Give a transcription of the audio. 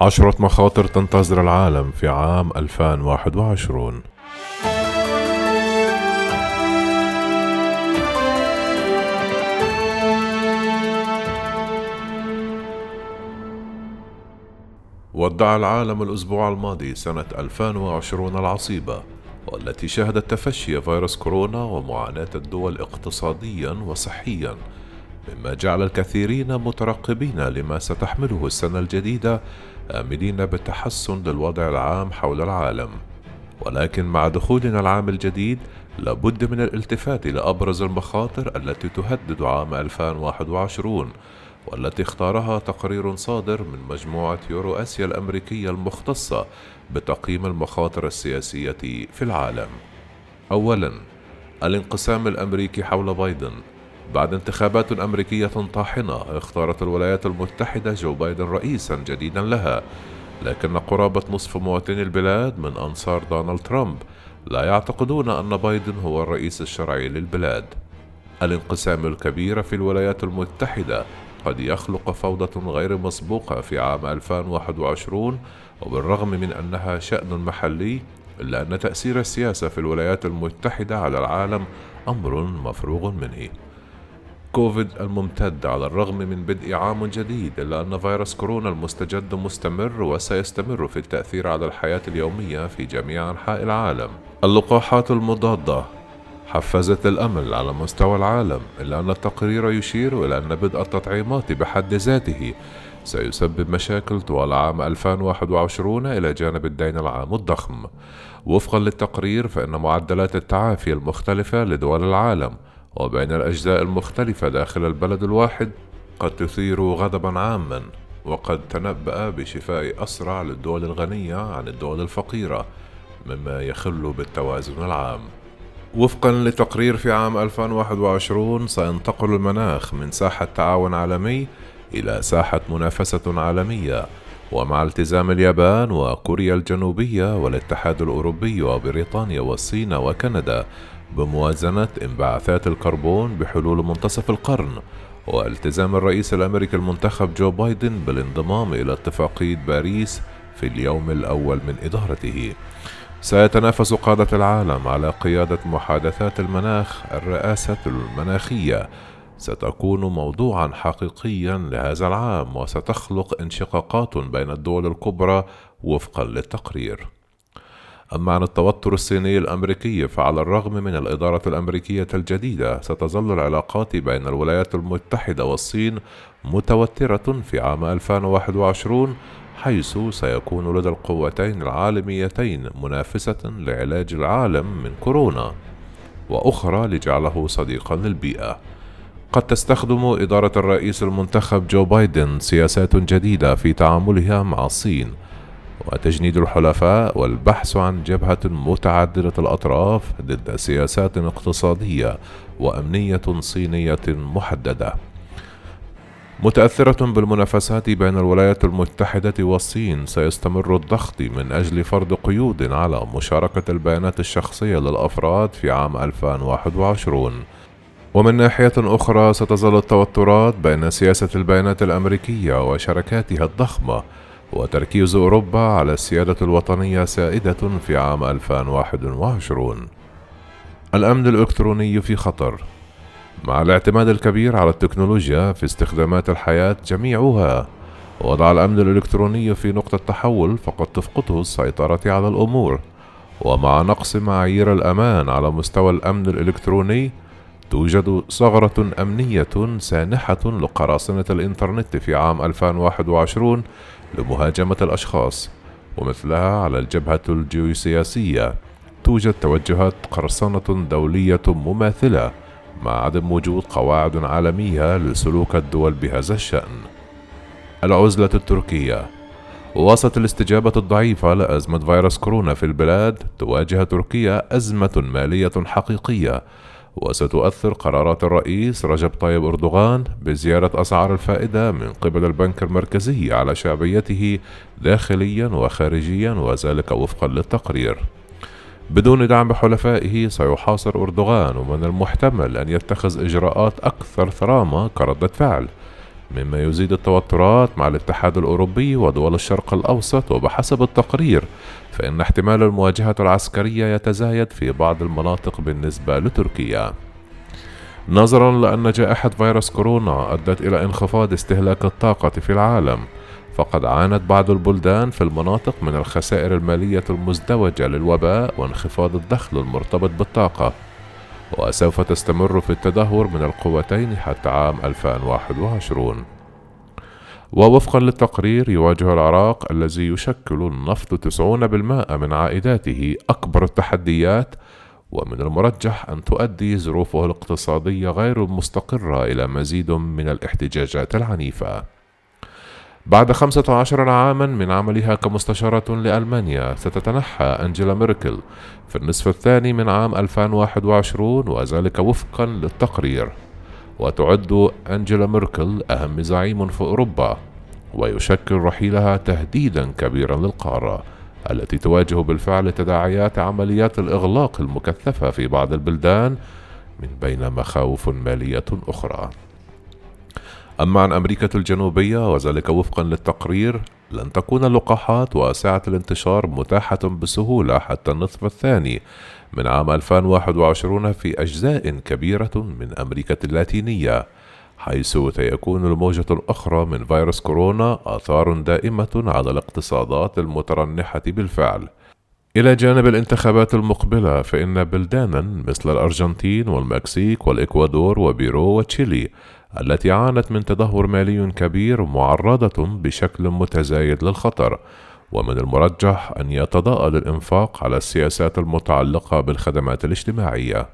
عشرة مخاطر تنتظر العالم في عام 2021 ودع العالم الأسبوع الماضي سنة 2020 العصيبة والتي شهدت تفشي فيروس كورونا ومعاناة الدول اقتصاديا وصحيا. مما جعل الكثيرين مترقبين لما ستحمله السنة الجديدة آملين بالتحسن للوضع العام حول العالم ولكن مع دخولنا العام الجديد لابد من الالتفات لأبرز المخاطر التي تهدد عام 2021 والتي اختارها تقرير صادر من مجموعة يورو آسيا الأمريكية المختصة بتقييم المخاطر السياسية في العالم. أولاً الانقسام الأمريكي حول بايدن بعد انتخابات أمريكية طاحنة اختارت الولايات المتحدة جو بايدن رئيسا جديدا لها. لكن قرابة نصف مواطني البلاد من أنصار دونالد ترامب لا يعتقدون أن بايدن هو الرئيس الشرعي للبلاد. الانقسام الكبير في الولايات المتحدة قد يخلق فوضى غير مسبوقة في عام 2021 وبالرغم من أنها شأن محلي إلا أن تأثير السياسة في الولايات المتحدة على العالم أمر مفروغ منه. كوفيد الممتد على الرغم من بدء عام جديد إلا أن فيروس كورونا المستجد مستمر وسيستمر في التأثير على الحياة اليومية في جميع أنحاء العالم. اللقاحات المضادة حفزت الأمل على مستوى العالم إلا أن التقرير يشير إلى أن بدء التطعيمات بحد ذاته سيسبب مشاكل طوال عام 2021 إلى جانب الدين العام الضخم. وفقا للتقرير فإن معدلات التعافي المختلفة لدول العالم وبين الأجزاء المختلفة داخل البلد الواحد قد تثير غضبا عاما وقد تنبأ بشفاء أسرع للدول الغنية عن الدول الفقيرة مما يخل بالتوازن العام. وفقا لتقرير في عام 2021 سينتقل المناخ من ساحة تعاون عالمي إلى ساحة منافسة عالمية ومع التزام اليابان وكوريا الجنوبية والاتحاد الأوروبي وبريطانيا والصين وكندا بموازنة انبعاثات الكربون بحلول منتصف القرن والتزام الرئيس الأمريكي المنتخب جو بايدن بالانضمام إلى اتفاقية باريس في اليوم الأول من إدارته. سيتنافس قادة العالم على قيادة محادثات المناخ الرئاسة المناخية. ستكون موضوعا حقيقيا لهذا العام وستخلق انشقاقات بين الدول الكبرى وفقا للتقرير. أما عن التوتر الصيني الأمريكي فعلى الرغم من الإدارة الأمريكية الجديدة ستظل العلاقات بين الولايات المتحدة والصين متوترة في عام 2021 حيث سيكون لدى القوتين العالميتين منافسة لعلاج العالم من كورونا وأخرى لجعله صديقا للبيئة. قد تستخدم إدارة الرئيس المنتخب جو بايدن سياسات جديدة في تعاملها مع الصين وتجنيد الحلفاء والبحث عن جبهة متعددة الأطراف ضد سياسات اقتصادية وأمنية صينية محددة. متأثرة بالمنافسات بين الولايات المتحدة والصين سيستمر الضغط من أجل فرض قيود على مشاركة البيانات الشخصية للأفراد في عام 2021 ومن ناحية أخرى ستظل التوترات بين سياسة البيانات الأمريكية وشركاتها الضخمة وتركيز أوروبا على السيادة الوطنية سائدة في عام 2021 الأمن الإلكتروني في خطر. مع الاعتماد الكبير على التكنولوجيا في استخدامات الحياة جميعها وضع الأمن الإلكتروني في نقطة تحول فقد تفقده السيطرة على الأمور. ومع نقص معايير الأمان على مستوى الأمن الإلكتروني توجد ثغرة أمنية سانحة لقراصنة الإنترنت في عام 2021 لمهاجمة الأشخاص ومثلها على الجبهة الجيوسياسية توجد توجهات قرصنة دولية مماثلة مع عدم وجود قواعد عالمية لسلوك الدول بهذا الشأن. العزلة التركية وسط الاستجابة الضعيفة لأزمة فيروس كورونا في البلاد تواجه تركيا أزمة مالية حقيقية وستؤثر قرارات الرئيس رجب طيب أردوغان بزيادة أسعار الفائدة من قبل البنك المركزي على شعبيته داخليا وخارجيا وذلك وفقا للتقرير. بدون دعم حلفائه سيحاصر أردوغان ومن المحتمل أن يتخذ إجراءات أكثر ثرامة كردة فعل مما يزيد التوترات مع الاتحاد الأوروبي ودول الشرق الأوسط وبحسب التقرير فإن احتمال المواجهة العسكرية يتزايد في بعض المناطق بالنسبة لتركيا. نظرا لأن جائحة فيروس كورونا أدت إلى انخفاض استهلاك الطاقة في العالم فقد عانت بعض البلدان في المناطق من الخسائر المالية المزدوجة للوباء وانخفاض الدخل المرتبط بالطاقة. وسوف تستمر في التدهور من القوتين حتى عام 2021 ووفقا للتقرير يواجه العراق الذي يشكل النفط 90% من عائداته أكبر التحديات ومن المرجح أن تؤدي ظروفه الاقتصادية غير المستقرة إلى مزيد من الاحتجاجات العنيفة. بعد 15 عاما من عملها كمستشارة لألمانيا ستتنحى أنجيلا ميركل في النصف الثاني من عام 2021 وذلك وفقا للتقرير. وتعد أنجيلا ميركل أهم زعيم في أوروبا ويشكل رحيلها تهديدا كبيرا للقارة التي تواجه بالفعل تداعيات عمليات الإغلاق المكثفة في بعض البلدان من بين مخاوف مالية أخرى. أما عن أمريكا الجنوبية وذلك وفقا للتقرير لن تكون اللقاحات واسعة الانتشار متاحة بسهولة حتى النصف الثاني من عام 2021 في أجزاء كبيرة من أمريكا اللاتينية حيث سيكون الموجة الأخرى من فيروس كورونا آثار دائمة على الاقتصادات المترنحة بالفعل. إلى جانب الانتخابات المقبلة فإن بلدانا مثل الأرجنتين والمكسيك والإكوادور وبيرو وتشيلي التي عانت من تدهور مالي كبير معرضة بشكل متزايد للخطر ومن المرجح أن يتضاءل الإنفاق على السياسات المتعلقة بالخدمات الاجتماعية.